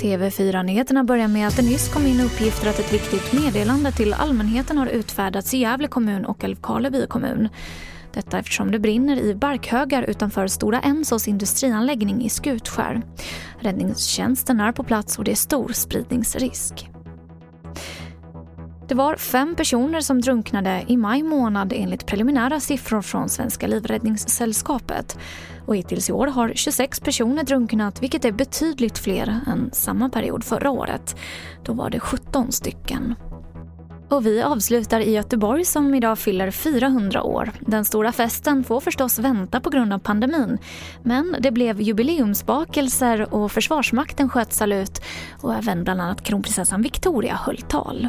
TV4-nyheterna börjar med att det nyss kom in uppgifter att ett viktigt meddelande till allmänheten har utfärdats i Gävle kommun och Älvkarleby kommun. Detta eftersom det brinner i barkhögar utanför Stora Ensos industrianläggning i Skutskär. Räddningstjänsten är på plats och det är stor spridningsrisk. Det var fem personer som drunknade i maj månad enligt preliminära siffror från Svenska Livräddningssällskapet. Och hittills i år har 26 personer drunknat vilket är betydligt fler än samma period förra året. Då var det 17 stycken. Och vi avslutar i Göteborg som idag fyller 400 år. Den stora festen får förstås vänta på grund av pandemin. Men det blev jubileumsbakelser och Försvarsmakten sköt salut och även bland annat kronprinsessan Victoria höll tal.